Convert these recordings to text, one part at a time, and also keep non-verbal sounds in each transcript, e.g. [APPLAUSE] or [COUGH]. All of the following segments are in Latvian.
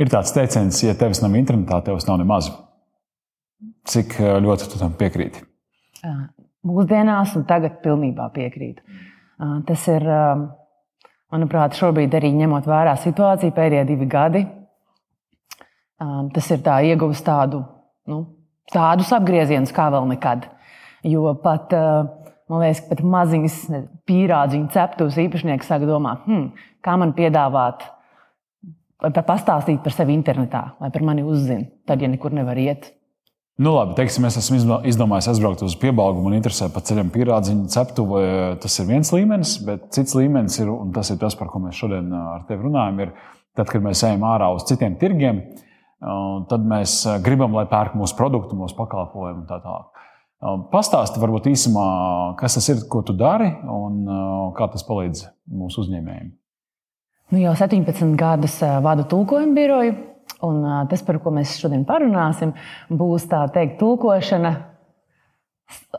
Ir tāds teiciens, ja tevis nav internetā, tevis nav nemaz. Cik eh, ļoti tu tam piekrīti? Mūsdienās, un tagad pilnībā piekrītu. Tas ir, manuprāt, šobrīd arī ņemot vērā situāciju pēdējie divi gadi. Tas ir tā ieguvis tādu, nu, tādus apgriezienus kā vēl nekad. Jo pat, man liekas, pat maziņas pīrādziņu ceptuvas īpašnieki sāk domāt, hmm, kā man piedāvāt vai pastāstīt par sevi internetā, vai par mani uzzina, tad, ja nekur nevar iet. Nu, labi, teiksim, es esmu izdomājis aizbraukt uz piebalgumu un interesē pa ceļam pierādziņu ceptuvu. Tas ir viens līmenis, bet cits līmenis ir, un tas ir tas, par ko mēs šodien ar tevi runājam, ir tad, kad mēs ejam ārā uz citiem tirgiem, tad mēs gribam, lai pērk mūsu produktu, mūsu pakalpojumu un tā tālāk. Pastāsti varbūt īsumā, kas tas ir, ko tu dari un kā tas palīdz mūsu uzņēmējiem. Nu, jau 17 gadus vadu tulkojumu biroju, un tas, par ko mēs šodien parunāsim, būs tā teikt, tulkošana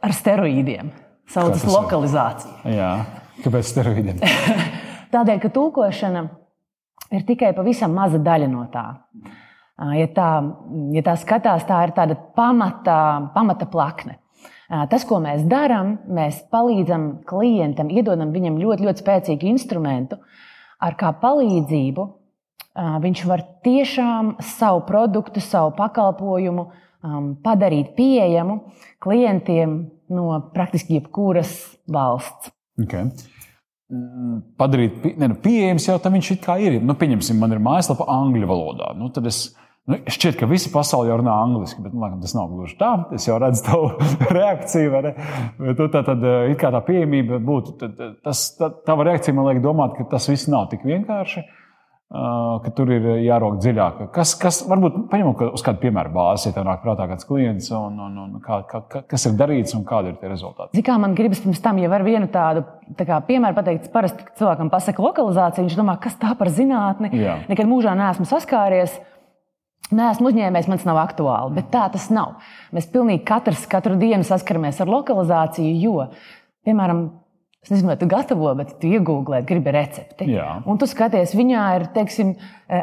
ar steroīdiem. Saucas lokalizācija. Jā, kāpēc steroīdiem? [LAUGHS] Tādēļ, ka tulkošana ir tikai pavisam maza daļa no tā. Ja tā, ja tā skatās, tā ir tāda pamata, pamata plakne. Tas, ko mēs darām, mēs palīdzam klientam, iedodam viņam ļoti, ļoti spēcīgu instrumentu, uh, ar kā palīdzību viņš var tiešām savu produktu, savu pakalpojumu padarīt pieejamu klientiem no praktiski jebkuras valsts. Okay. Mm, padarīt ne, nu, pieejams jau tam viņš ir. Nu, pieņemsim, man ir mājaslapa angļu valodā. Nu, tad es Nu, šķiet, ka visi pasaulē runā angliski, bet man, tas nav gluži tā. Es jau redzu tavu [LAUGHS] reakciju, vai ne? Bet, nu, tā tad it kā tā pieejamība būtu. Tad, tas, tā, tava reakcija man liek domāt, ka tas viss nav tik vienkārši. Ka tur ir jārok dziļāk. Kas, kas varbūt paņemam ka uz kādu piemēru bāzi, ja tev nāk prātā kāds klients, un, un, un kā, kā, kas ir darīts un kādi ir tie rezultāti? Ziniet, kā man gribas pirms tam jau ar vienu tādu tā kā, piemēru pateikt, parasti cilvēkam pasaka lokalizāciju, viņš domā, kas tā par zinātni. Jā. Nekad mūžā neesmu saskāries. Nē, esmu uzņēmējs, man tas nav aktuāli, bet tā tas nav. Mēs pilnīgi katrs katru dienu saskaramies ar lokalizāciju, jo, piemēram, Es nezinu, vai tu gatavo, bet tu iegūlē, gribi recepti. Jā. Un tu skaties, viņā ir, teiksim,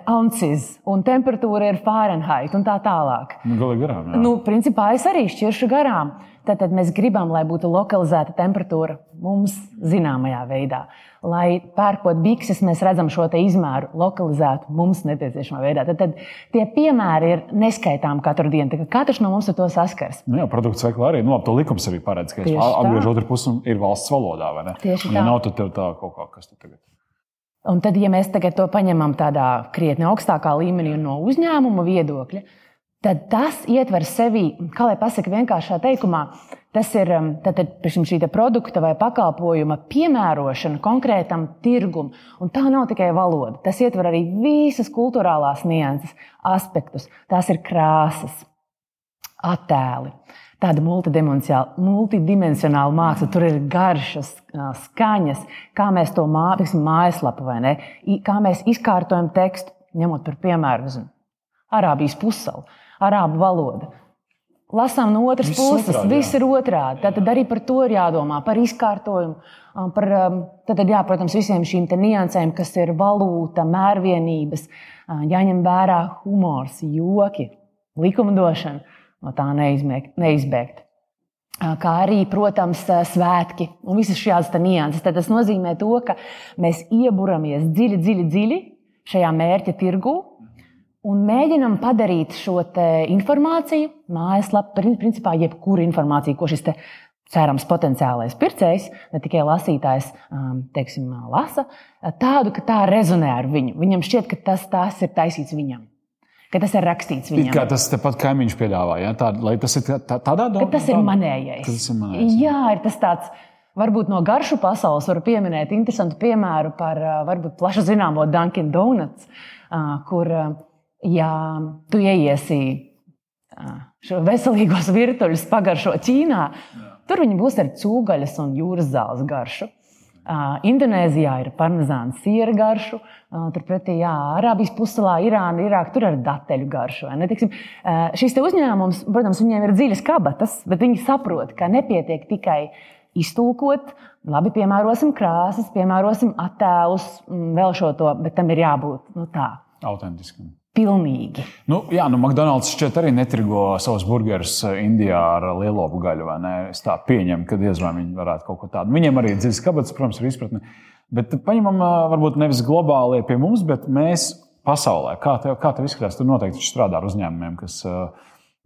ounces, un temperatūra ir Fahrenheit un tā tālāk. Nu, Galīgi garām. Jā. Nu, principā es arī šķiršu garām. Tad mēs gribam, lai būtu lokalizēta temperatūra mums zināmajā veidā. Lai pērkot bikses, mēs redzam šo izmēru lokalizētu mums nepieciešamā veidā. Tad, tad tie piemēri ir neskaitāmi katru dienu. Katrs no mums ar to saskars. Nu jā, produkts veiklā arī nu, to likums arī paredz, ka apgriež otru pusi ir valsts valodā. Tieši tā. Ja nav, tad tā kaut kā, kas tur tagad. Un tad, ja mēs to paņemam tādā krietni augstākā līmenī no uzņēmuma viedokļa, tad tas ietver sevi, kā lai pasakā vienkāršā teikumā, tas ir um, šī produkta vai pakalpojuma piemērošana konkrētam tirgumam. Un tā nav tikai valoda. Tas ietver arī visas kultūrālās nianses, aspektus. Tās ir krāsas, attēli. Tāda multidimensionāla māksla, tur ir garšas, skaņas, kā mēs to mākslinieci, mājaslapu vai ne, kā mēs izkārtojam tekstu, ņemot par piemēru Arābijas pussalu arābu valoda. Lasām no otras viss puses, otrādi, viss ir otrādi. Tad, arī par to ir jādomā, par izkārtojumu, par tad, jā, protams, visiem šīm niansēm, kas ir valūta, mērvienības, jāņem vērā humors, joki, likumdošana, no tā neizbēgt. Kā arī, protams, svētki un visas šādas nianses. Tad tas nozīmē to, ka mēs ieburamies dziļi, dziļi, dziļi šajā mērķa tirgū, un mēģinam padarīt šo informāciju, mājaslapu, principā jebkuru informāciju, ko šis cerams potenciālais pircējs, ne tikai lasītājs, um, teiksim, lasa, tādu, ka tā rezonē ar viņu. Viņam šķiet, ka tas, tas ir taisīts viņam. Ka tas ir rakstīts viņam. Kā tas tepat kaimiņš piedāvā, ja? tā, lai tas ir tā, tādā domā? Tas ir manējais. Tas ir manējais. Jā, ir tas tāds. Varbūt no garšu pasaules var pieminēt interesantu piemēru par varbūt plaši zināmo Dunkin' Donuts, kur ja tu ieiesi šo veselīgos [LAUGHS] virtuļus pagaršo Ķīnā, tur viņi būs ar cūgaļas un jūras zāles garšu. Indonēzijā ir parmezāna siera garšu, turpretī jā, Arābijas puselā, Irāna, Irāka tur ir dateļu garšu. Tiksim, šis uzņēmums, protams, viņiem ir dziļas kabatas, bet viņi saprot, ka nepietiek tikai iztulkot, labi, piemērosim krāsas, piemērosim attēlus, vēl šo to, bet tam ir jābūt nu, tā. Autentiskam Pilnīgi. Nu, jā, nu, McDonald's šķiet arī netirgo savus burgerus Indijā ar lielopu gaļu. Es tā pieņemu, ka diez vai viņi varētu kaut ko tādu. Viņiem arī ir dziļs kabats, protams, ir izpratne. Bet paņemam, varbūt nevis globāli pie mums, bet mēs pasaulē. Kā tev, kā tev izskatās? Tu noteikti strādā ar uzņēmumiem, kas uh,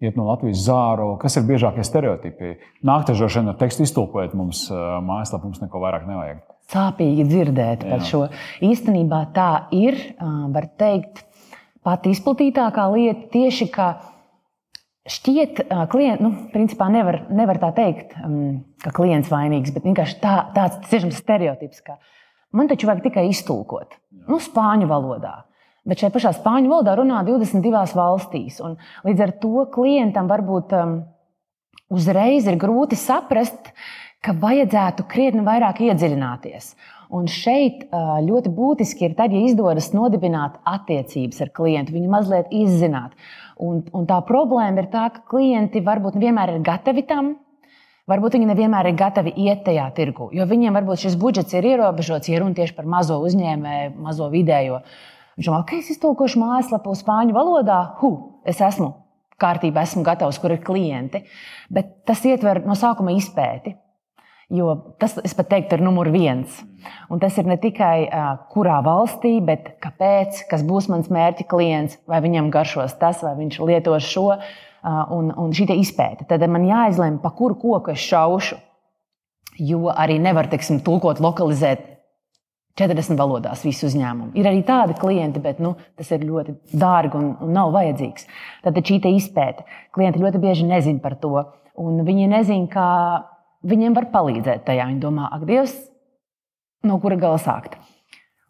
iet no Latvijas zāru. Kas ir biežākie stereotipi? Nāktažošana ar tekstu iztulkojiet mums mājaslapā, mums neko vairāk nevajag. Sāpīgi dzirdēt par šo. Īstenībā tā ir, var teikt, pati izplatītākā lieta tieši kā šķiet, ka klients, nu, principā nevar, nevar tā teikt, um, ka klients vainīgs, bet vienkārši tā, tāds tiešām stereotips, ka man taču vajag tikai iztulkot, nu, spāņu valodā. Bet šai pašā spāņu valodā runā 22 valstīs. Līdz ar to klientam varbūt um, uzreiz ir grūti saprast, ka vajadzētu krietni vairāk iedziļināties. Un šeit ļoti būtiski ir tad, ja izdodas nodibināt attiecības ar klientu, viņu mazliet izzināt. Un, un tā problēma ir tā, ka klienti varbūt nevienmēr ir gatavi tam. Varbūt viņi nevienmēr ir gatavi iet tajā tirgu, jo viņiem varbūt šis budžets ir ierobežots, ja runa tieši par mazo uzņēmēju, mazo vidējo. Viņš domā, ka es iztulkošu mājaslapu spāņu valodā, hu, es esmu kārtībā, esmu gatavs, kur ir klienti. Bet tas ietver no sākuma izpēti. Jo tas, es pat teiktu, ir numur viens. Un tas ir ne tikai uh, kurā valstī, bet kāpēc, kas būs mans mērķa klients, vai viņam garšos tas, vai viņš lietos šo. Uh, un, un šī izpēta. Tad man jāizlemj, pa kuru koku es šaušu. Jo arī nevar, teiksim, tulkot, lokalizēt 40 valodās visu uzņēmumu. Ir arī tādi klienti, bet nu, tas ir ļoti dārgi un, un nav vajadzīgs. Tad šī izpēta. Klienti ļoti bieži nezina par to. Viņi nezina, viņiem var palīdzēt tajā. Viņi domā, ak, Dievs, no kura gala sākt.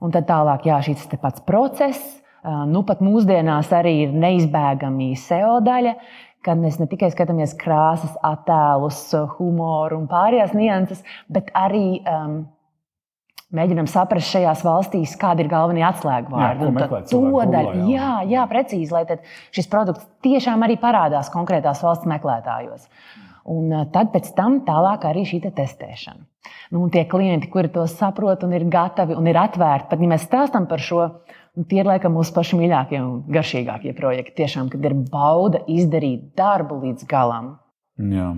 Un tad tālāk, jā, šis pats process, nu pat mūsdienās arī ir neizbēgami SEO daļa, kad mēs ne tikai skatāmies krāsas, attēlus, humoru un pārējās nianses, bet arī um, mēģinām saprast šajās valstīs, kādi ir galvenie atslēgvārdi. To daļu, jā, jā, precīzi, lai šis produkts tiešām arī parādās konkrētās valsts meklētājos. Un tad pēc tam tālāk arī šī te testēšana. Nu, tie klienti, kuri to saprot un ir gatavi un ir atvērti, pat ja mēs stāstām par šo, nu, tie ir laikam mūsu paši mīļākie un garšīgākie projekti. Tiešām, kad ir bauda izdarīt darbu līdz galam. Jā.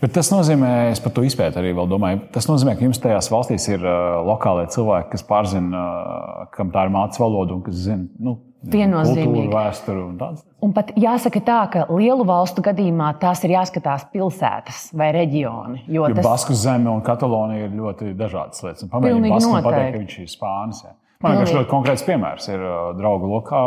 Bet tas nozīmē, es par to izpēti arī domāju, tas nozīmē, ka jums tajās valstīs ir uh, lokālie cilvēki, kas pārzina, uh, kam tā ir mācība valoda un kas zina nu, Viennozīmīgi. Vēsturi un tāds. Un pat jāsaka tā, ka lielu valstu gadījumā tās ir jāskatās pilsētas vai reģioni. Jo, jo tas... Basku zeme un Katalonija ir ļoti dažādas lietas. Pamēģiniet Basku pateikt, ka viņš ir Spānis. Jā. Man liekas, ļoti konkrēts piemērs ir uh, draugu lokā.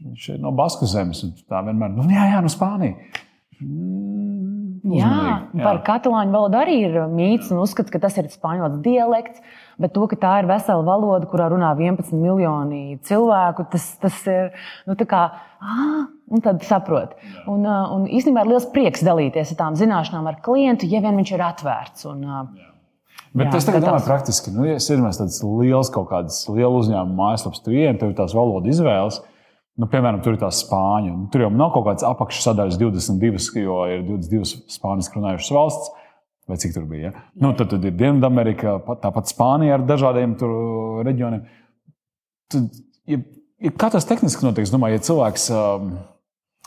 Viņš ir no Basku zemes. Tā vienmēr, nu jā, jā, no Spānijas. Mm, jā, jā, par katalāņu valodu arī ir mīts un uzskats, ka tas ir spāņu dialekts. Bet to, ka tā ir vesela valoda, kurā runā 11 miljoni cilvēku, tas, tas ir nu, tā kā. Ah, un tad saprot. Un, un īstenībā ir liels prieks dalīties ar tām zināšanām ar klientu, ja vien viņš ir atvērts. Un, Bet jā, es tagad domāju, praktiski, nu, ja ir tāds liels kaut kāds liels uzņēmuma mājaslapas, tur ir tās valodas izvēles. Nu, piemēram, tur ir tā spāņu. Nu, tur jau nav kaut kādas apakšsadaļas 22, jo ir 22 spāņu runājušas valsts vai cik tur bija. Ja? Nu, tad, tad ir Dienvidamerika, tāpat Spānija ar dažādiem reģioniem. Tad, ja, ja katrs tehniski notiek, es domāju, ja cilvēks. Um,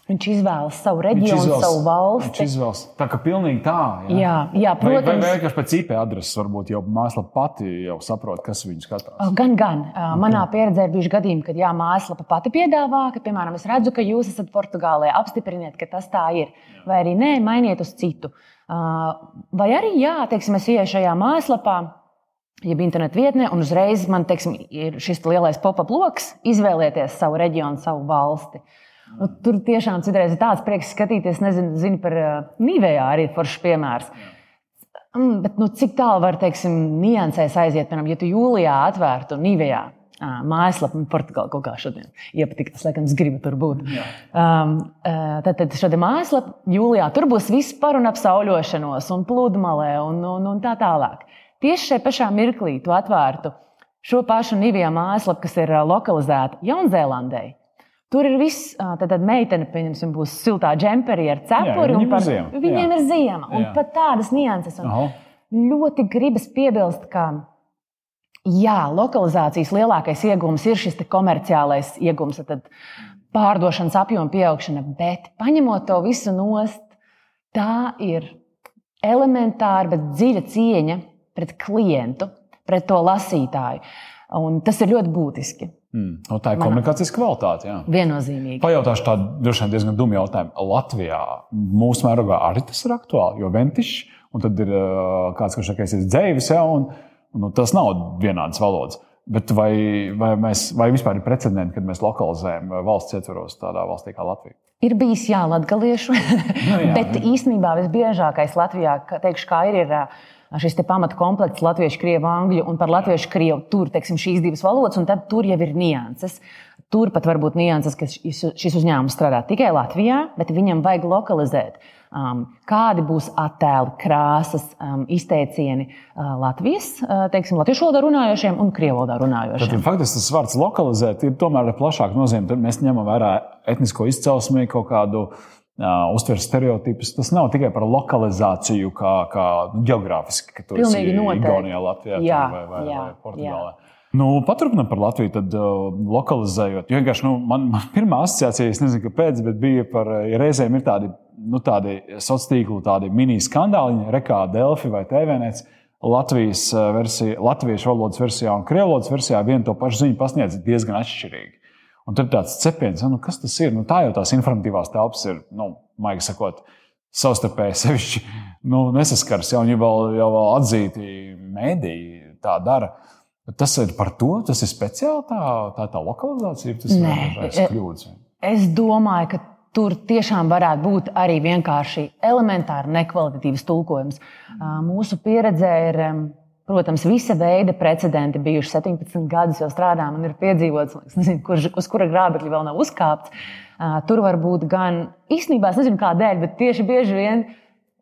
Viņš izvēlas savu reģionu, izvēlas, savu valsti. Viņš izvēlas tā, ka pilnīgi tā. Jā, jā, jā protams. Vai, vai vienkārši pēc IP adreses varbūt jau mājaslapa pati jau saprot, kas viņu skatās? Gan, gan. Manā pieredzē ir bijuši gadījumi, kad jā, mājaslapa pati piedāvā, ka, piemēram, es redzu, ka jūs esat Portugālē, apstipriniet, ka tas tā ir. Vai arī nē, mainiet uz citu. Vai arī, jā, teiksim, es ieeju šajā mājaslapā, jeb internetu vietnē, un uzreiz man teiksim, ir šis lielais pop-up lokus, izvēlieties savu reģionu, savu valsti. Nu, tur tiešām citreiz ir tāds prieks skatīties, nezinu, zinu par uh, Nīvējā arī foršs piemērs. Mm, bet nu, cik tālu var, teiksim, niansēs aiziet, piemēram, ja tu jūlijā atvērtu Nīvējā mājaslapa, man Portugāla kaut kā šodien iepatika. Es laikam, es gribu tur būt. Um, tad, tad šāda mājaslapa jūlijā tur būs viss par un ap sauļošanos, un pludmalē un, un, un tā tālāk. Tieši šajā pašā mirklī tu atvērtu šo pašu Nīvijā mājaslapu, kas ir lokalizēta Jaunzēlandē. Tur ir viss, tad, tad meitene, pieņemsim, būs siltā džemperī ar cepuri. Jā, par, viņiem jā. ir ziema. Un Jā. pat tādas nianses. Ļoti gribas piebilst, ka Jā, lokalizācijas lielākais iegūms ir šis komerciālais iegūms. Tad pārdošanas apjoma pieaugšana, bet paņemot to visu nost, tā ir elementāra, bet dziļa cieņa pret klientu, pret to lasītāju. Un tas ir ļoti būtiski. Mm. No tā ir Manā. komunikācijas kvalitāte. Jā. Viennozīmīgi. Pajautāšu tādu droši vien diezgan dumu jautājumu. Latvijā mūsu mērogā arī tas ir aktuāli, jo ventišs, un tad ir kāds, kurš saka, ka ir dzēvis, ja, un, un nu, tas nav vienādas valodas. Bet vai, vai, mēs, vai vispār ir precedenti, kad mēs lokalizējam valsts ietvaros tādā valstī kā Latvija? Ir bijis jā, latgaliešu, nu, jā, [LAUGHS] bet īstenībā visbiežākais Latvijā, teikšu, kā ir, ir šis pamata komplekts latviešu, krievu, angļu un par latviešu, krievu. Tur teiksim, šīs divas valodas, un tad tur jau ir nianses. Tur pat var būt nianses, ka šis uzņēmums strādā tikai Latvijā, bet viņam vajag lokalizēt. Um, kādi būs attēli, krāsas, um, izteicieni uh, Latvijas, uh, teiksim, latviešu valodā runājošiem un krievu valodā runājošiem? Tad, faktiski tas vārds lokalizēt ir tomēr ar plašāku nozīmi. Tad mēs ņemam vērā etnisko izcelsmi, kaut kādu uztveres stereotipus. Tas nav tikai par lokalizāciju, kā, kā geogrāfiski, ka tur ir Igaunijā, Latvijā jā, vai, vai, jā, vai Portugālē. Jā. Nu, Paturpinot par Latviju, tad uh, lokalizējot. Jo nu, man, [LAUGHS] man pirmā asociācija, es nezinu, kāpēc, bet bija par, ja reizēm ir tādi, nu, tādi sociālo tīklu, tādi mini skandāli, rekā Delfi vai TVNets. Latvijas versija, latviešu valodas versijā un krievu valodas versijā vienu to pašu ziņu pasniedz diezgan atšķirīgi. Un tad tāds cepiens, nu, kas tas ir? Nu, tā jau tās informatīvās telpas ir, nu, maigi sakot, savstarpēji sevišķi nu, nesaskars. Jau viņi vēl, jau vēl atzīti mēdīji tā dara. Tas ir par to, tas ir speciāli tā, tā, tā lokalizācija, tas Nē, ir e, kļūdas. Es domāju, ka tur tiešām varētu būt arī vienkārši elementāri nekvalitatīvs tulkojums. Mūsu pieredzē ir Protams, visa veida precedenti bijuši 17 gadus jau strādājot, un ir piedzīvots, nezinu, kurš, uz kura grābekļa vēl nav uzkāpts. Tur var būt gan īstenībā, es nezinu, kādēļ, bet tieši bieži vien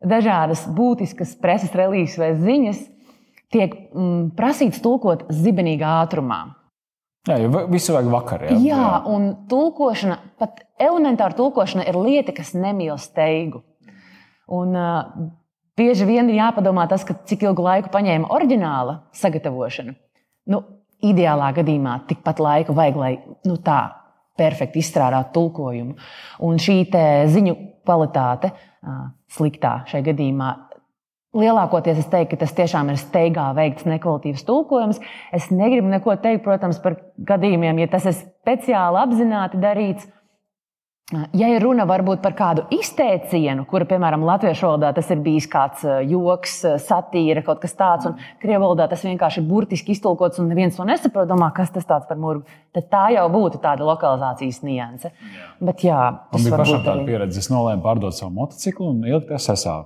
dažādas būtiskas preses relīzes vai ziņas tiek mm, prasīts tulkot zibenīgā ātrumā. Jā, jau visu vajag vakarā. Jā, jā, un tulkošana, pat elementāra tulkošana, ir lieta, kas nemīl steigu. Un, uh, Bieži vien ir jāpadomā tas, cik ilgu laiku paņēma oriģināla sagatavošana. Nu, ideālā gadījumā tikpat laika vajag, lai nu, tā perfekti izstrādātu tulkojumu. Un šī ziņu kvalitāte sliktā šajā gadījumā. Lielākoties es teiktu, ka tas tiešām ir steigā veikts nekvalitatīvs tulkojums. Es negribu neko teikt, protams, par gadījumiem, ja tas ir speciāli apzināti darīts. Ja ir runa varbūt par kādu izteicienu, kura, piemēram, latviešu valodā tas ir bijis kāds eh, joks, eh, satīra, kaut kas tāds, un krievu valodā tas vienkārši ir burtiski iztulkots, un neviens to nesaprot, domā, kas tas par murgu, tad tā jau būtu tāda lokalizācijas nianse. Jā. Bet, jā, tas bija pašam tāda pieredze. Es nolēmu pārdot savu motociklu un ielikt SSA.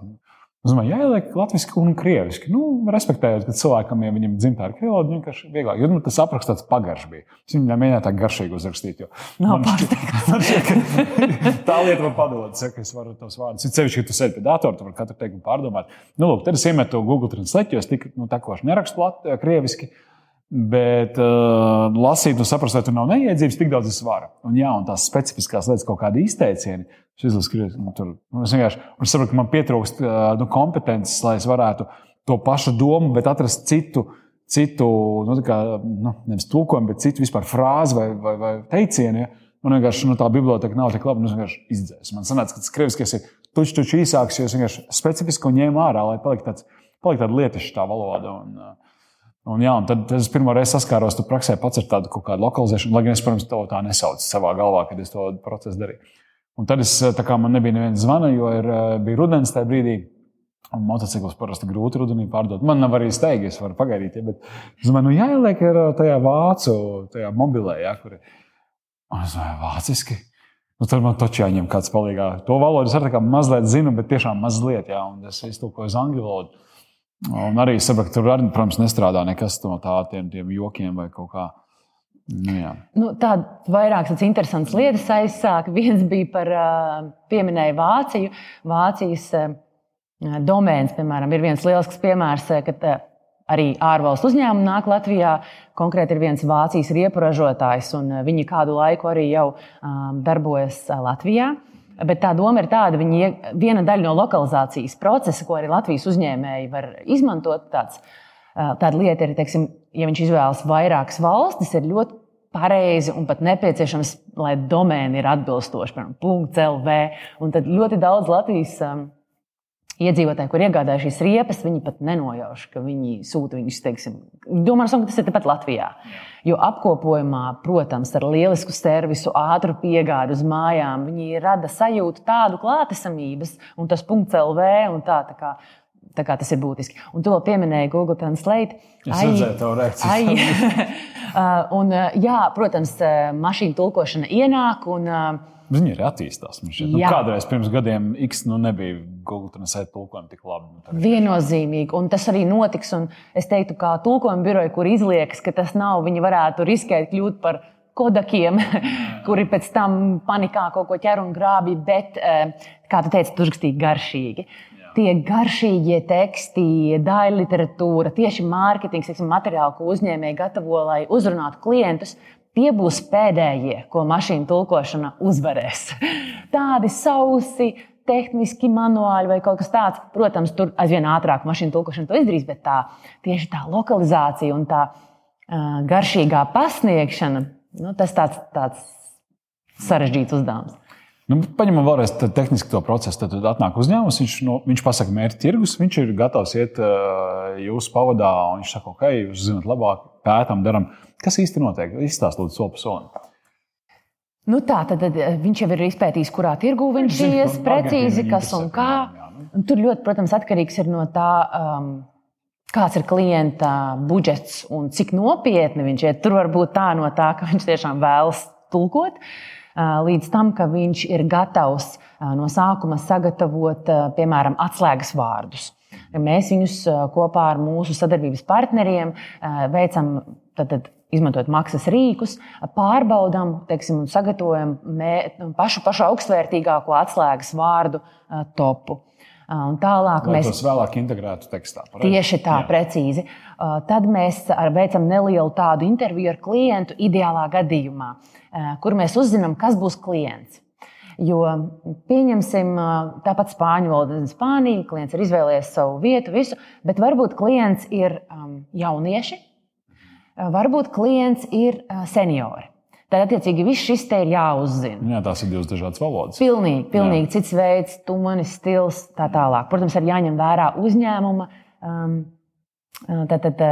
Es domāju, jāieliek latviešu un krieviski. Nu, respektējot, ka cilvēkam, ja viņam dzimtā ir krievi, viņš vienkārši vieglāk. Jo nu, tas apraksts tāds pagaršs bija. Es viņam mēģināju tā garšīgi uzrakstīt. Nav pārsteigts. [LAUGHS] tā lieta man padod, ka es varu tos vārdus. Ir sevišķi, ka tu sēdi pie datora, tu vari katru teikumu pārdomāt. Nu, lūk, tad es iemetu Google Translate, jo es tik nu, tā kā nerakstu lat, krieviski. Bet uh, lasīt un saprast, vai tur nav neiedzības, tik daudz es varu. Un, jā, un tās specifiskās lietas, kaut kādi izteicieni, šis izlasīs, nu, tur nu, es vienkārši es saprotu, ka man pietrūkst uh, nu, kompetences, lai es varētu to pašu domu, bet atrast citu, citu nu, kā, nu, nevis tulkojumu, bet citu vispār frāzi vai, vai, vai teicienu. Ja? Man vienkārši nu, tā biblioteka nav tik laba, nu, es vienkārši izdzēsu. Man sanāca, ka tas krieviskais ir tučs, tučs īsāks, jo es vienkārši specifiski ņēmu ārā, lai paliktu tāds, palikt tāda lietišķa tā valoda. Un, uh, Un, jā, un tad es pirmo reizi saskāros tur praksē pats ar tādu kaut kādu lokalizēšanu, lai gan es, protams, to tā nesaucu savā galvā, kad es to procesu darīju. Un tad es, tā kā man nebija neviens zvana, jo ir, eh, bija rudens tajā brīdī. Un motociklus parasti grūti rudenī pārdot. Man nav arī steigas, es varu pagaidīt. Ja, bet es domāju, nu jāieliek ir eh, tajā vācu, tajā mobilē, ja, kur ir. Un es domāju, vāciski. Nu, tad man taču jāņem kāds palīgā. To valodu es arī mazliet zinu, bet tiešām mazliet, jā, un es iztulkoju uz angļu valodu. Un arī saprotu, ka tur arī, protams, nestrādā nekas no tādiem tiem jokiem vai kaut kā. Nu, jā. nu, Tādas vairākas interesantas lietas aizsāka. Viens bija par pieminēju Vāciju. Vācijas domēns, piemēram, ir viens lielisks piemērs, kad arī ārvalstu uzņēmumi nāk Latvijā. Konkrēti ir viens Vācijas riepu ražotājs, un viņi kādu laiku arī jau darbojas Latvijā. Bet tā doma ir tāda, ka viena daļa no lokalizācijas procesa, ko arī Latvijas uzņēmēji var izmantot, tāds, tāda lieta ir, teiksim, ja viņš izvēlas vairākas valstis, ir ļoti pareizi un pat nepieciešams, lai domēni ir atbilstoši, piemēram, .lv. Un tad ļoti daudz Latvijas iedzīvotāji, kur iegādājas šīs riepas, viņi pat nenojauš, ka viņi sūta viņus, teiksim, domā, ka tas ir tepat Latvijā. Jo apkopojumā, protams, ar lielisku servisu, ātru piegādi uz mājām, viņi rada sajūtu tādu klātesamības, un tas punkts LV un tā. tā kā, Tā kā tas ir būtiski. Un to pieminēja Google Translate. Es redzēju, to reakciju. [LAUGHS] un, jā, protams, mašīna tulkošana ienāk. Un, Viņi arī attīstās. Nu, kādreiz pirms gadiem X nu, nebija Google Translate tulkojumi tik labi. Nu, Viennozīmīgi, un tas arī notiks. Es teiktu, kā tulkojuma biroja, kur izliekas, ka tas nav, viņi varētu riskēt kļūt par kodakiem, [LAUGHS] kuri pēc tam panikā kaut ko ķer un grābi, bet, eh, kā tu teici, tur rakstīja garšīgi. Tie garšīgie teksti, daļa literatūra, tieši mārketings, materiāli, ko uzņēmēji gatavo, lai uzrunātu klientus, Tie būs pēdējie, ko mašīna tulkošana uzvarēs. Tādi sausi, tehniski manuāli vai kaut kas tāds. Protams, tur aizvien ātrāk mašīna tulkošana to izdarīs, bet tā tieši tā lokalizācija un tā uh, garšīgā pasniegšana, nu, tas tāds, tāds sarežģīts uzdevums. Nu, paņemam vēlreiz tehniski to procesu. Tad, tad atnāk uzņēmums, viņš, no, viņš pasaka, mērķi tirgus, viņš ir gatavs iet uh, jūsu pavadā, un viņš saka, ok, jūs zināt labāk, pētām, darām. Kas īsti notiek? Izstāstiet, soli pa solim. Nu tā, tad, tad eh, viņš jau ir izpētījis, kurā tirgū viņš ies, precīzi kas un kā. Nu. Un tur ļoti, protams, atkarīgs ir no tā, um, kāds ir klienta budžets un cik nopietni viņš ir. Tur var būt tā no tā, ka viņš tiešām vēlas tulkot, uh, līdz tam, ka viņš ir gatavs uh, no sākuma sagatavot, uh, piemēram, atslēgas vārdus. Mēs viņus kopā ar mūsu sadarbības partneriem veicam tad, tad, izmantojot maksas rīkus, pārbaudām teiksim, un sagatavojam mē, pašu, pašu augstvērtīgāko atslēgas vārdu topu. Un tālāk Lai mēs to vēlāk integrētu tekstā. Pareizi? Tieši tā, Jā. precīzi. Tad mēs veicam nelielu tādu interviju ar klientu, ideālā gadījumā, kur mēs uzzinām, kas būs klients. Jo, pieņemsim, tāpat spāņu valoda, Spānija, klients ir izvēlējies savu vietu, visu, bet varbūt klients ir jaunieši, varbūt klients ir seniori. Tad, attiecīgi, viss šis te ir jāuzzina. Jā, tās ir divas dažādas valodas. Pilnīgi, pilnīgi cits veids, tonis, stils, tā tālāk. Protams, ir jāņem vērā uzņēmuma, um, tad, tad,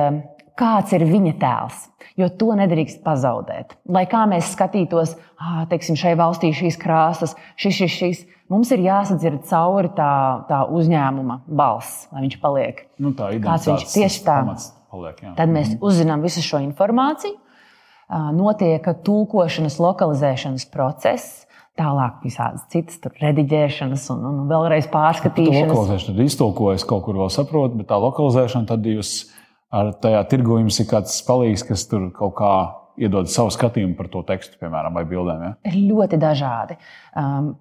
kāds ir viņa tēls. Jo to nedrīkst pazaudēt. Lai kā mēs skatītos, ah, teiksim, šai valstī šīs krāsas, šis, šis, šis, mums ir jāsadzird cauri tā, tā uzņēmuma balss, lai viņš paliek. Nu, tā ir kāds viņš tieši tā. Paliek. Jā. Tad mēs mhm. uzzinām visu šo informāciju, notiek tulkošanas, lokalizēšanas process. Tālāk visādas citas rediģēšanas un, un vēlreiz pārskatīšanas. Tā lokalizēšana ir iztulkojusi, kaut kur vēl saprotu, bet tā lokalizēšana tad jūs ar tajā tirgu jums ir kāds palīgs, kas tur kaut kā iedod savu skatījumu par to tekstu, piemēram, vai bildēm. Ja? Ļoti dažādi. Um,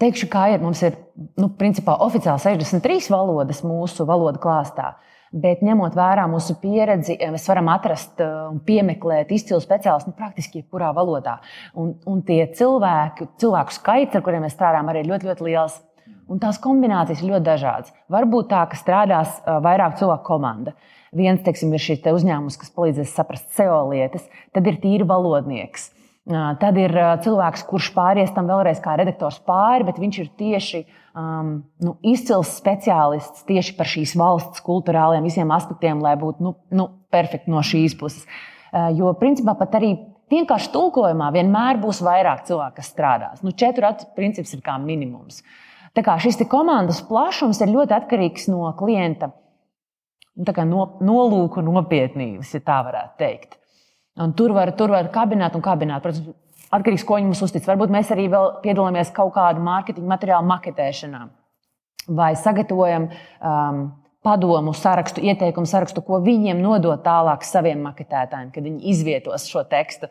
teikšu, kā ir. Mums ir nu, principā oficiāli 63 valodas mūsu valodu klāstā. Bet ņemot vērā mūsu pieredzi, mēs varam atrast eh, un piemeklēt izcilu speciālistu nu, praktiski jebkurā valodā. Un, un tie cilvēki, cilvēku skaits, ar kuriem mēs strādājam, arī ir ļoti, ļoti liels. Un tās kombinācijas ir ļoti dažādas. Varbūt tā, ka strādās eh, vairāk cilvēku komanda. Viens teiksim, ir šis te uzņēmums, kas palīdzēs saprast SEO lietas, tad ir tīri valodnieks. Tad ir cilvēks, kurš pāries tam vēlreiz kā redaktors pāri, bet viņš ir tieši um, nu, izcils speciālists tieši par šīs valsts kultūrāliem visiem aspektiem, lai būtu nu, nu, perfekti no šīs puses. Jo, principā, pat arī vienkārši tulkojumā vienmēr būs vairāk cilvēku, kas strādās. Nu, četru atu princips ir kā minimums. Tā kā šis komandas plašums ir ļoti atkarīgs no klienta no, nolūku nopietnības, ja tā varētu teikt. Un tur var, tur var kabinēt un kabinēt. Protams, atkarīgs no ko viņi mums uztic. Varbūt mēs arī piedalāmies kaut kādu mārketinga materiālu maketēšanā vai sagatavojam um, padomu sarakstu, ieteikumu sarakstu, ko viņiem nodot tālāk saviem maketētājiem, kad viņi izvietos šo tekstu.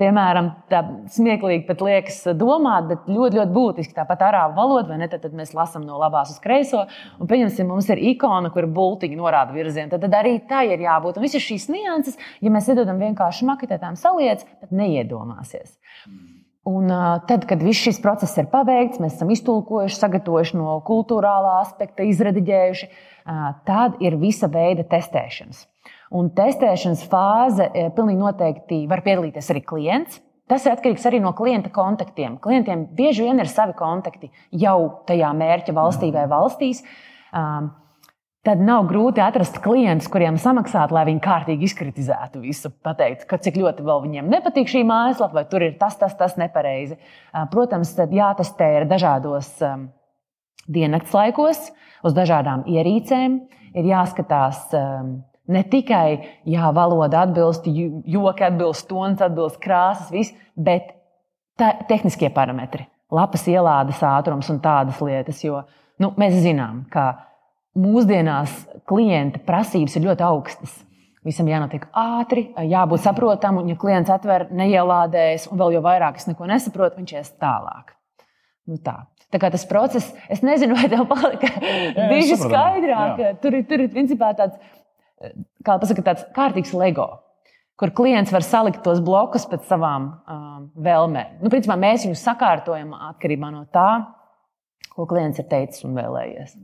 Piemēram, tā smieklīgi pat liekas domāt, bet ļoti, ļoti būtiski tāpat arābu valoda, vai ne? Tad, tad mēs lasām no labās uz kreiso, un pieņemsim, mums ir ikona, kur bultiņi norāda virzienu. Tad, tad arī tā ir jābūt. Un visas šīs nianses, ja mēs iedodam vienkārši maketētājiem saliec, pat neiedomāsies. Un, tad, kad viss šis process ir paveikts, mēs esam iztulkojuši, sagatavojuši no kultūrālā aspekta, izrediģējuši, tad ir visa veida testēšanas. Un testēšanas fāze pilnīgi noteikti var piedalīties arī klients. Tas ir atkarīgs arī no klienta kontaktiem. Klientiem bieži vien ir savi kontakti jau tajā mērķa valstī vai valstīs. Um, tad nav grūti atrast klientus, kuriem samaksāt, lai viņi kārtīgi izkritizētu visu. Pateikt, ka cik ļoti viņiem nepatīk šī mājaslapa, vai tur ir tas, tas, tas nepareizi. Uh, protams, tad jātestē ir dažādos um, diennakts laikos, uz dažādām ierīcēm. Ir jāskatās. Um, Ne tikai jā, valoda atbilst, joki atbilst, tons atbilst, krāsas, viss, bet tehniskie parametri, lapas ielādes ātrums un tādas lietas. Jo nu, mēs zinām, ka mūsdienās klienta prasības ir ļoti augstas. Visam jānotiek ātri, jābūt saprotamam, un, ja klients atver, neielādējas, un vēl jau vairāk es neko nesaprotu, viņš ies tālāk. Nu, tā. tā kā tas process, es nezinu, vai tev palika [LAUGHS] [LAUGHS] diži skaidrāk. Jā. Tur ir, tur ir principā tāds kā pasaka, tāds kārtīgs LEGO, kur klients var salikt tos blokus pēc savām um, vēlmēm. Nu, principā, mēs viņus sakārtojam atkarībā no tā, ko klients ir teicis un vēlējies.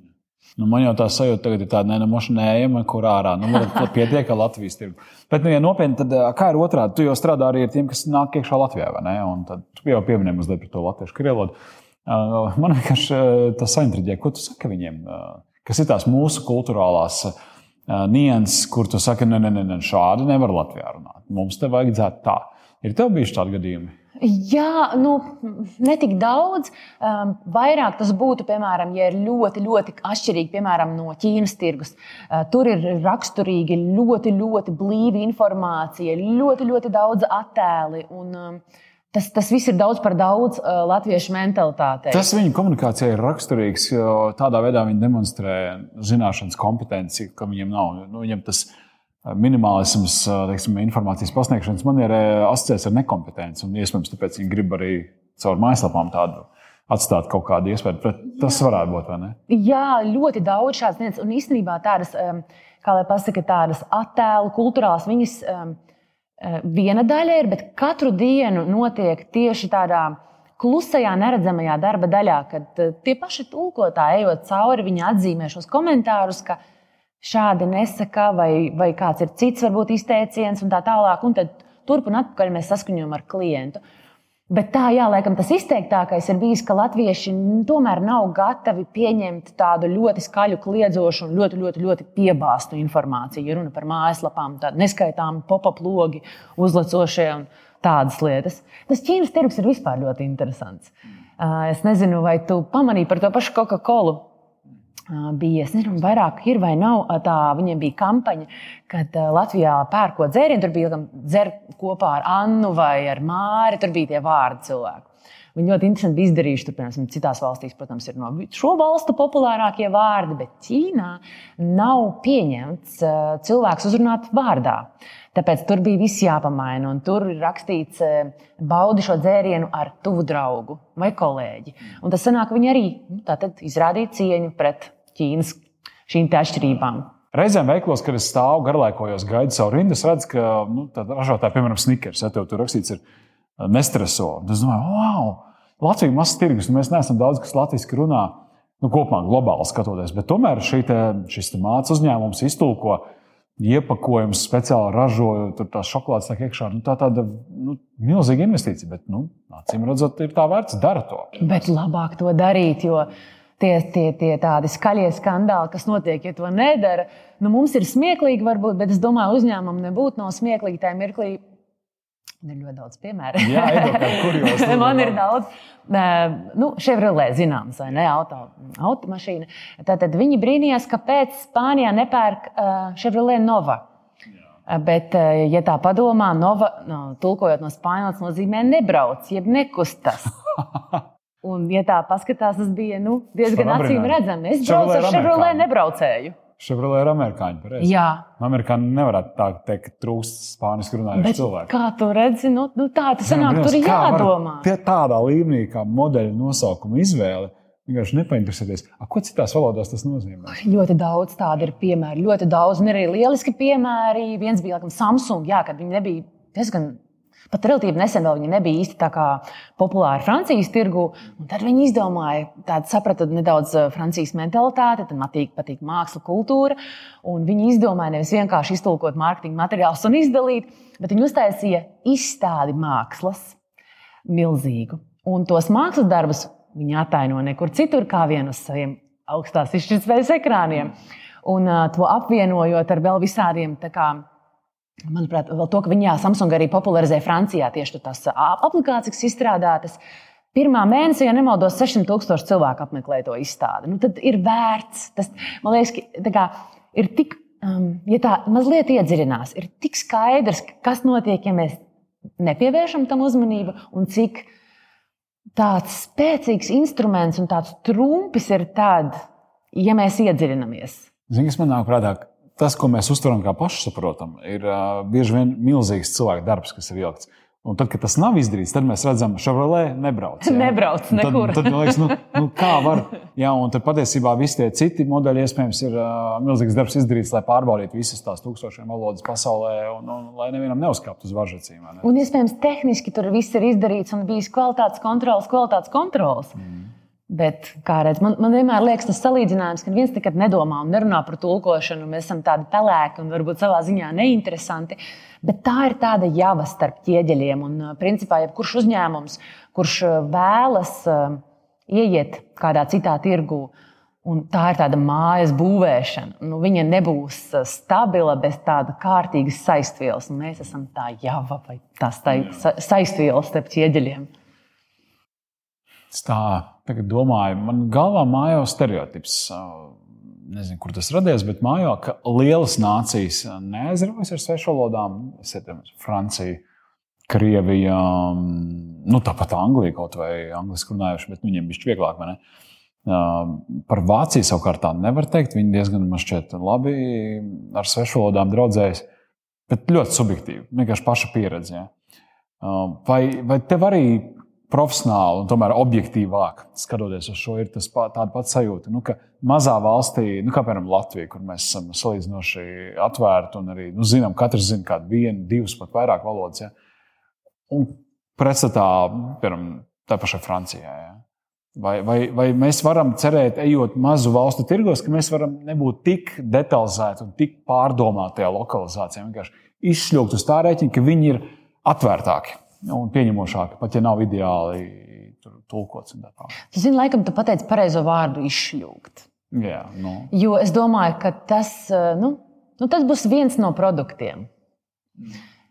Nu, man jau tā sajūta tagad ir tāda nenamošanējama, kur ārā. Nu, pietiek ar Latvijas tirgu. Bet, nu, ja nopietni, tad kā ir otrādi? Tu jau strādā arī ar tiem, kas nāk iekšā Latvijā, vai ne? Un tad tu jau pieminēji mazliet par to latviešu krielodu. Man vienkārši tas saintriģē, ko tu saki viņiem, kas ir tās mūsu kultūrālās nianses, kur tu saki, ne, ne, ne, ne šādi nevar Latvijā runāt. Mums te vajadzētu tā. Ir tev bijuši tādi gadījumi? Jā, nu, ne tik daudz. Um, vairāk tas būtu, piemēram, ja ir ļoti, ļoti atšķirīgi piemēram, no Ķīnas tirgus. Uh, tur ir raksturīgi ļoti, ļoti blīva informācija, ļoti, ļoti daudz attēli. Un, um, Tas, tas viss ir daudz par daudz uh, latviešu mentalitātei. Tas viņu komunikācijai ir raksturīgs, jo tādā veidā viņi demonstrē zināšanas kompetenci, ka viņiem nav. Nu, viņam tas uh, minimālisms, uh, teiksim, informācijas pasniegšanas manierē asociēts ar nekompetenci. Un, iespējams, tāpēc viņi grib arī caur mājaslapām tādu atstāt kaut kādu iespēju. Tas varētu būt, vai ne? Jā, ļoti daudz šādas lietas. Un īstenībā tādas, kā lai pasaka, tādas attēlu, kultūrāls viņas. Viena daļa ir, bet katru dienu notiek tieši tādā klusajā, neredzamajā darba daļā, kad tie paši tulkotāji, ejot cauri, viņi atzīmē šos komentārus, ka šādi nesaka, vai, vai kāds ir cits, varbūt izteiciens, un tā tālāk. Un tad turp un atpakaļ mēs saskaņojam ar klientu. Bet tā, jā, laikam tas izteiktākais ir bijis, ka latvieši tomēr nav gatavi pieņemt tādu ļoti skaļu, kliedzošu un ļoti, ļoti, ļoti piebāztu informāciju. Ja runa par mājaslapām, tādu neskaitāmu pop-up logi, uzlecošie un tādas lietas. Tas Ķīnas tirgus ir vispār ļoti interesants. Es nezinu, vai tu pamanīji par to pašu Coca-Cola bija, es nezinu, vairāk ir vai nav. Tā, viņiem bija kampaņa, kad Latvijā pērkot dzērienu, tur bija dzer kopā ar Annu vai ar Māri, tur bija tie vārdi cilvēku. Viņi ļoti interesanti bija izdarījuši. Tur, piemēram, citās valstīs, protams, ir no šo valstu populārākie vārdi, bet Ķīnā nav pieņemts cilvēks uzrunāt vārdā. Tāpēc tur bija viss jāpamaina. Tur ir rakstīts, baudi šo dzērienu ar tuvu draugu vai kolēģi. Un tas sanāk, viņi arī nu, izrādīja cieņu pret Ķīnas šīm atšķirībām. Reizēm veiklos, kad es stāvu garlaikojos, gaidu savu rindu, redzu, ka nu, ražotāji, piemēram, snikers, ja tev tur rakstīts, ir nestreso. Es domāju, wow, Latvija ir mazs tirgus, un mēs neesam daudz, kas latviešu runā, nu, kopumā globāli skatoties. Bet tomēr te, šis mācību uzņēmums iztulko iepakojums, speciāli ražoju, tur tās šokolādes tā iekšā. Nu, tā tāda nu, milzīga investīcija, bet, nu, acīm redzot, ir tā vērts, dara to. Bet labāk to darīt, jo tie, tie, tie tādi skaļie skandāli, kas notiek, ja to nedara. Nu, mums ir smieklīgi, varbūt, bet es domāju, uzņēmumam nebūtu nav smieklīgi tajā mirklī. Ir ļoti daudz piemēru. Jā, kurjos, [LAUGHS] man ir daudz. Nu, Chevrolet, zināms, vai ne? Auto, automašīna. Tātad viņi brīnījās, kāpēc Spānijā nepērk Chevrolet Nova. Jā. Bet, ja tā padomā, Nova, no, tulkojot no spāņu, nozīmē nebrauc, jeb nekustas. [LAUGHS] Un, ja tā paskatās, tas bija nu, diezgan acīm redzami. Es braucu ar Chevrolet, nebraucēju. Chevrolet ir amerikāņi. Pareizi. Jā, amerikāņi nevarētu tā teikt, ka trūkst spāniski runājošu cilvēku. Kā tu redzi, nu, nu tā tas sanāk, tur ir jādomā. Tie tādā līmenī, kā modeļa nosaukuma izvēle. Vienkārši nepainteresēties, A, ko citās valodās tas nozīmē. Ļoti daudz tādu ir piemēru, ļoti daudz, un arī lieliski piemēri. Viens bija laikam, Samsung, jā, kad viņi nebija diezgan Pat relatīvi nesen vēl viņi nebija īsti tā kā populāri Francijas tirgu. Tad viņi izdomāja, tādu saprata nedaudz eh, Francijas mentalitāti, tad patīk, patīk māksla, kultūra. Viņi izdomāja nevis vienkārši iztulkot mārketinga materiālus un izdalīt, bet viņi uztaisīja izstādi mākslas milzīgu. Un tos mākslas darbus viņi ataino nekur citur, kā vienu uz saviem augstās izšķirtspējas ekrāniem. Un uh, to apvienojot ar vēl visādiem kā, Manuprāt, vēl to, ka viņi Samsung arī popularizē Francijā tieši tās aplikācijas, izstrādātas. Pirmā mēnesī, ja nemaldos, 600 tūkstoši cilvēku apmeklē to izstādi. Nu, tad ir vērts. Tas, man liekas, ka ir tik, um, ja tā mazliet iedziļinās, ir tik skaidrs, kas notiek, ja mēs nepievēršam tam uzmanību un cik tāds spēcīgs instruments un tāds trumpis ir tad, ja mēs iedziļinamies. Zini, kas man nāk prātā? Tas, ko mēs uztveram kā pašsaprotamu, ir uh, bieži vien milzīgs cilvēku darbs, kas ir ielikts. Un tad, kad tas nav izdarīts, tad mēs redzam, ka Chevrolet nebrauc. Jā. Nebrauc nekur. Tad, tad liekas, nu, nu, kā var. Jā, un tad patiesībā visi tie citi modeļi iespējams ir uh, milzīgs darbs izdarīts, lai pārbaudītu visas tās tūkstošiem valodas pasaulē, un, un lai nevienam neuzkāptu uz važacīm. Ne? Un iespējams tehniski tur viss ir izdarīts un bijis kvalitātes kontrols, kvalitātes kontrols. Mm. Bet, kā redz, man, man vienmēr liekas, tas salīdzinājums, ka viens nekad nedomā un nerunā par tulkošanu. Mēs esam tādi pelēki un varbūt savā ziņā neinteresanti. Bet tā ir tāda java starp ķieģeļiem. Un, principā, jebkurš uzņēmums, kurš vēlas ieiet kādā citā tirgū, un tā ir tāda mājas būvēšana, nu, viņa nebūs stabila bez tāda kārtīgas saistvielas. Un mēs esam tā java vai tā saistvielas starp ķieģeļiem. Es tā tagad domāju, man galvā mājo stereotips. Nezinu, kur tas radies, bet mājo, ka lielas nācijas neaizraujas ar svešvalodām. Es domāju, Francija, Krievija, nu, tāpat Anglija kaut vai angliski runājuši, bet viņiem bija vieglāk. Par Vāciju savukārt tā nevar teikt. Viņi diezgan man šķiet labi ar svešvalodām draudzējas, bet ļoti subjektīvi, vienkārši paša pieredze. Ja. Vai, vai tev arī profesionāli un tomēr objektīvāk skatoties uz šo, ir tas pā, tāda pati sajūta. Nu, mazā valstī, nu, kā piemēram Latvija, kur mēs esam salīdzinoši atvērti un arī nu, zinām, katrs zina kādu vienu, divas, pat vairāk valodas. Ja? Un pretstatā, piemēram, tā pašā Francijā. Ja? Vai, vai, vai mēs varam cerēt, ejot mazu valstu tirgos, ka mēs varam nebūt tik detalizēti un tik pārdomāti tajā lokalizācijā, vienkārši izšļūt uz tā rēķina, ka viņi ir atvērtāki un pieņemošāki, pat ja nav ideāli tulkots. Tu zini, laikam, tu pateici pareizo vārdu izšļūgt. Jā, nu. Jo es domāju, ka tas, eh, nu, nu, tas būs viens no produktiem.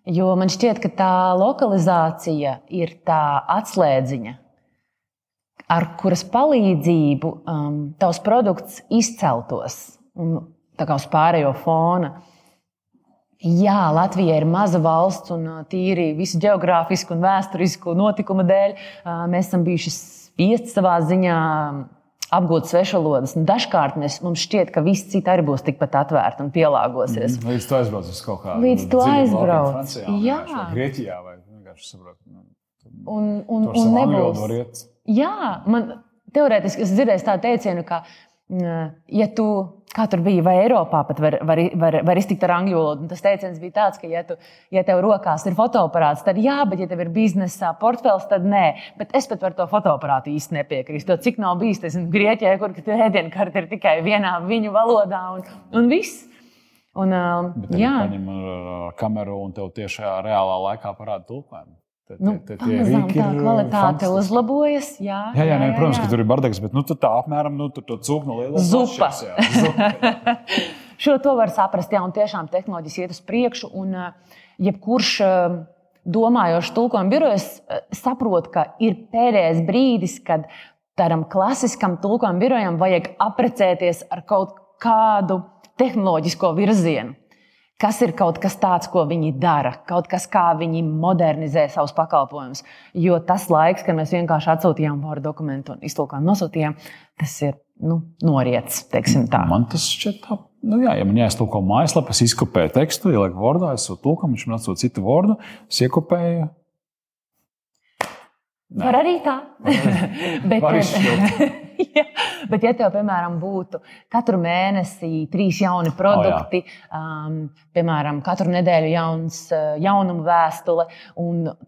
Jo man šķiet, ka tā lokalizācija ir tā atslēdziņa, ar kuras palīdzību um, tavs produkts izceltos un tā kā uz pārējo fona. Jā, Latvija ir maza valsts un tīri visu geogrāfisku un vēsturisku notikumu dēļ mēs esam bijuši spiesti savā ziņā apgūt svešvalodas. Dažkārt mēs, mums šķiet, ka viss cits arī būs tikpat atvērts un pielāgosies. Mm, līdz tu aizbrauc uz kaut kādu Līdz tu aizbrauc. Francijā, Jā, Grieķijā vai vienkārši saprot. Nu, un, un, un nebūs. Jā, man teorētiski es dzirdēju tādu teicienu, ka ja tu, kā tur bija, vai Eiropā pat var, var, var, var iztikt ar angļu valodu, tas teiciens bija tāds, ka, ja, tu, ja tev rokās ir fotoaparāts, tad jā, bet, ja tev ir biznesa portfels, tad nē. Bet es pat par to fotoaparātu īsti nepiekrītu. Cik nav bijis tas Grieķijā, kur ēdienkarte ir tikai vienā viņu valodā un, un viss. Un, uh, jā, paņem uh, kameru un tev tiešā reālā laikā parāda tulkojumu. Tad, nu, tad, tad pamazām tā kvalitāte uzlabojas. Jā, jā, jā, jā, jā, protams, jā. ka tur ir bardaks, bet nu, tā apmēram nu, tur cūk no lielas zupa. Mašas, jā, zupa [LAUGHS] [LAUGHS] Šo to var saprast, jā, un tiešām tehnoloģijas iet uz priekšu. Un, jebkurš domājošs tulkojuma birojas saprot, ka ir pēdējais brīdis, kad tādam klasiskam tulkojuma birojam vajag aprecēties ar kaut kādu tehnoloģisko virzienu kas ir kaut kas tāds, ko viņi dara, kaut kas, kā viņi modernizē savus pakalpojumus. Jo tas laiks, kad mēs vienkārši atsūtījām vārdu dokumentu un iztulkojām, nosūtījām, tas ir nu, noriets. Man tas šķiet tā. Nu, jā, ja man jāiztulko mājaslapā, es izkopēju tekstu, ielieku vārdā, es sūtu tulkumu, viņš man atsūta citu vārdu, es iekopēju. Nē. Var arī tā. [LAUGHS] Bet, [LAUGHS] [LAUGHS] ja, bet, ja tev, piemēram, būtu katru mēnesi trīs jauni produkti, oh, um, piemēram, katru nedēļu jauns, jaunuma vēstule,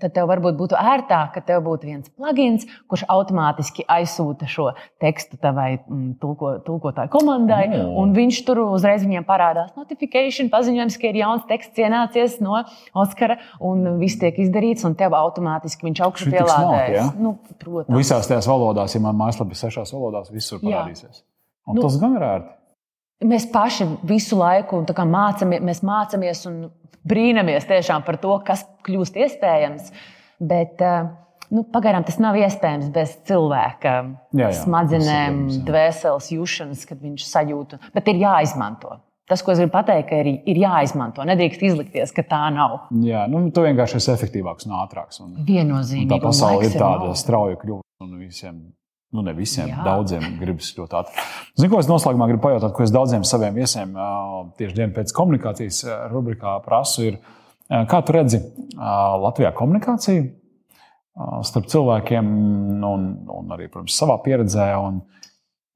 tad tev varbūt būtu ērtāk, ka tev būtu viens plugins, kurš automātiski aizsūta šo tekstu tavai mm, tulko, tulkotāju komandai, oh. un viņš tur uzreiz viņiem parādās notifikācija, paziņojums, ka ir jauns teksts ienācies no Oskara, un viss tiek izdarīts, un tev automātiski viņš augšu pielādējas. Ja? Nu, protams. Visās tajās valodās, ja man mājaslapā ir sešās valodās, visur parādīsies. Nu, tas gan ir ērti. Mēs paši visu laiku mācāmies, mēs mācāmies un brīnamies par to, kas kļūst iespējams. Bet, uh, Nu, pagaidām tas nav iespējams bez cilvēka jā, jā, smadzenēm, dvēseles jūšanas, kad viņš sajūta. Bet ir jāizmanto. Tas, ko es gribu pateikt, ir, ir jāizmanto. Nedrīkst izlikties, ka tā nav. Jā, nu, tu vienkārši esi efektīvāks un ātrāks. Un, Viennozīmīgi. Un tā pasaule ir tāda strauja kļūst un visiem. Nu, ne visiem, Jā. daudziem gribas ļoti ātri. Zinu, ko es noslēgumā gribu pajautāt, ko es daudziem saviem viesiem tieši dienas pēc komunikācijas rubrikā prasu. Ir, kā tu redzi Latvijā komunikāciju starp cilvēkiem un, un arī, protams, savā pieredzē? Un,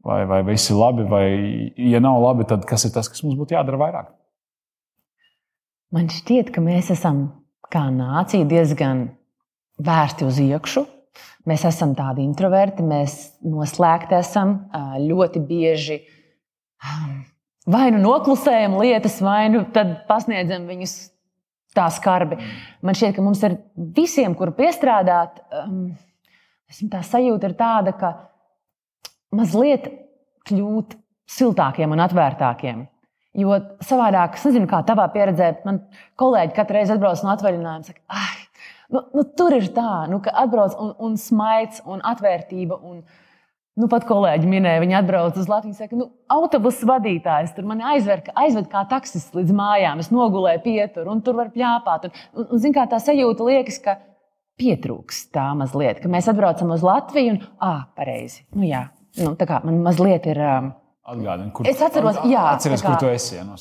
vai, vai viss ir labi, vai, ja nav labi, tad kas ir tas, kas mums būtu jādara vairāk? Man šķiet, ka mēs esam kā nācija diezgan vērsti uz iekšā. Mēs esam tādi introverti, mēs noslēgti esam ļoti bieži. Vai nu noklusējam lietas, vai nu pasniedzam viņus tā skarbi. Man šķiet, ka mums ir visiem, kur piestrādāt, um, tā sajūta ir tāda, ka mazliet kļūt siltākiem un atvērtākiem. Jo savādāk, es nezinu, kā tavā pieredzē, man kolēģi katru reizi atbrauc no atvaļinājuma, saka, ah, nu, nu, tur ir tā, nu, ka atbrauc un, un smaids un atvērtība. Un, Nu, pat kolēģi minēja, viņi atbrauc uz Latviju. Saka, nu, autobusu vadītājs tur mani aizver, aizved kā taksis līdz mājām. Es nogulēju pietur, un tur var pļāpāt. Un, un, un, zin, kā tā sajūta liekas, ka pietrūks tā mazliet, ka mēs atbraucam uz Latviju un, ah, pareizi. Nu, jā, nu, tā kā man mazliet ir. Um, Atgādini, kur, es atceros, jā, atceries, kā, kur tu esi. Ja, no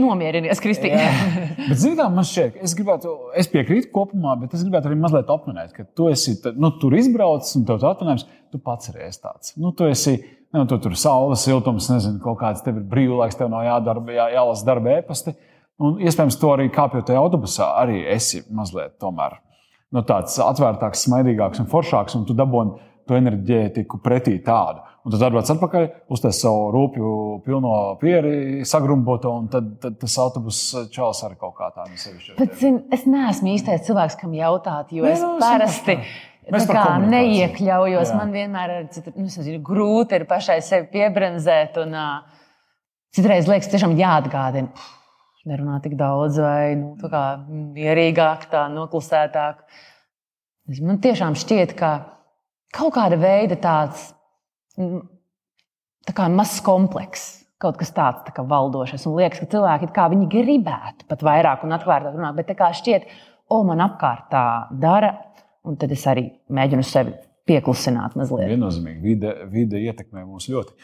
Nomierinies, Kristīne. [LAUGHS] bet, zini, kā man šķiet, es, gribētu, es piekrītu kopumā, bet es gribētu arī mazliet apminēt, ka tu esi nu, tur izbraucis un tev ir atvainājums, tu pats arī esi tāds. Nu, tu esi, nu, tu tur saules siltums, nezinu, kaut kāds tev ir brīvlaiks, tev nav jādarba, jā, jālasa darba ēpasti. Un iespējams, to arī kāpjot tajā autobusā, arī esi mazliet tomēr nu, tāds atvērtāks, smaidīgāks un foršāks, un tu dabūji to enerģētiku pretī tādu. Un tad atbrauc atpakaļ, uztais savu rūpju pilno pieri, sagrumboto, un tad, tad tas autobus čels arī kaut kā tādu sevišķi. Bet, zin, es neesmu īstais cilvēks, kam jautāt, jo Nē, es parasti. Mēs kā neiekļaujos. Jā. Man vienmēr ir nu, nezinu, grūti ir pašai sevi piebremzēt. Un, uh, citreiz liekas, tiešām jāatgādina. Nerunā tik daudz, vai nu, mierīgāk, tā noklusētāk. Man tiešām šķiet, ka kaut kāda veida tāds tā kā mazs komplekss. Kaut kas tāds tā valdošs. Un liekas, ka cilvēki kā viņi gribētu pat vairāk un atklātāk runāt, bet tā kā šķiet, o, man apkārt tā dara, un tad es arī mēģinu sevi pieklusināt mazliet. Viennozīmīgi, vide, vide ietekmē mūs ļoti.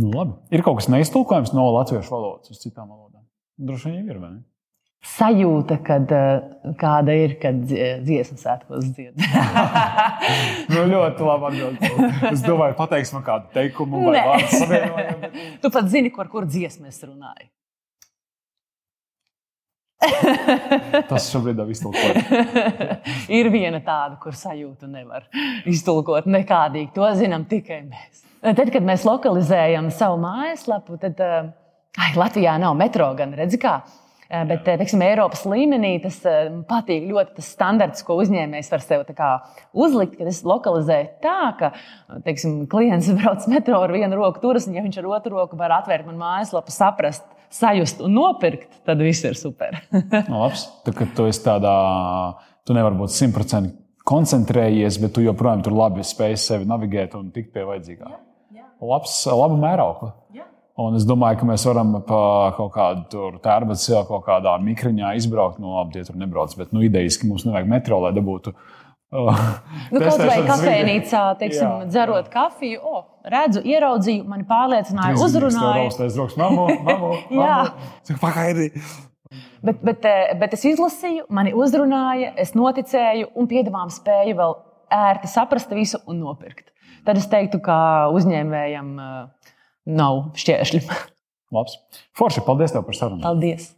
Nu, labi. Ir kaut kas neiztulkojams no latviešu valodas uz citām valodām. Droši vien ir, vai ne? Sajūta, kad, uh, kāda ir, kad dziesmu svētkos dzied. [LAUGHS] nu, ļoti labi atbildēt. Es domāju, pateiks man kādu teikumu vai vārdu savienojumu. tu pat zini, par kur dziesmu es runāju. Tas šobrīd nav iztulkots. [LAUGHS] ir viena tāda, kur sajūtu nevar iztulkot nekādīgi. To zinām tikai mēs. Tad, kad mēs lokalizējam savu mājaslapu, tad uh, ai, Latvijā nav metro gan redzi, kā Eh, bet, eh, teiksim, Eiropas līmenī tas eh, patīk ļoti tas standarts, ko uzņēmējs var sev uzlikt, kad es lokalizēju tā, ka teiksim, klients [LAUGHS] brauc metro ar vienu roku turas, un ja viņš ar otru roku var atvērt man mājaslapu, saprast, sajust un nopirkt, tad viss ir super. no, [LAUGHS] labs. Tā, tu esi tādā, tu nevari būt simtprocentīgi koncentrējies, bet tu joprojām tur labi spēj sevi navigēt un tikt pie vajadzīgā. Jā, jā. Labs, laba mēraukla. Un es domāju, ka mēs varam pa kaut kādu tērbatas ielu, kaut kādā mikriņā izbraukt. No nu, labi, tie tur nebrauc, bet nu, idejiski mums nevajag metro, lai dabūtu. Uh, nu, kaut vai kafejnīcā, teiksim, jā, dzerot jā. kafiju, oh, redzu, ieraudzīju, mani pārliecināja, uzrunāja. Tas ir [LAUGHS] pagaidi. Bet, bet, eh, bet es izlasīju, mani uzrunāja, es noticēju un piedāvām spēju vēl ērti saprast visu un nopirkt. tad es teiktu, ka uzņēmējam uh, nav šķēršļi. Labs. Forši, paldies tev par sarunu. Paldies!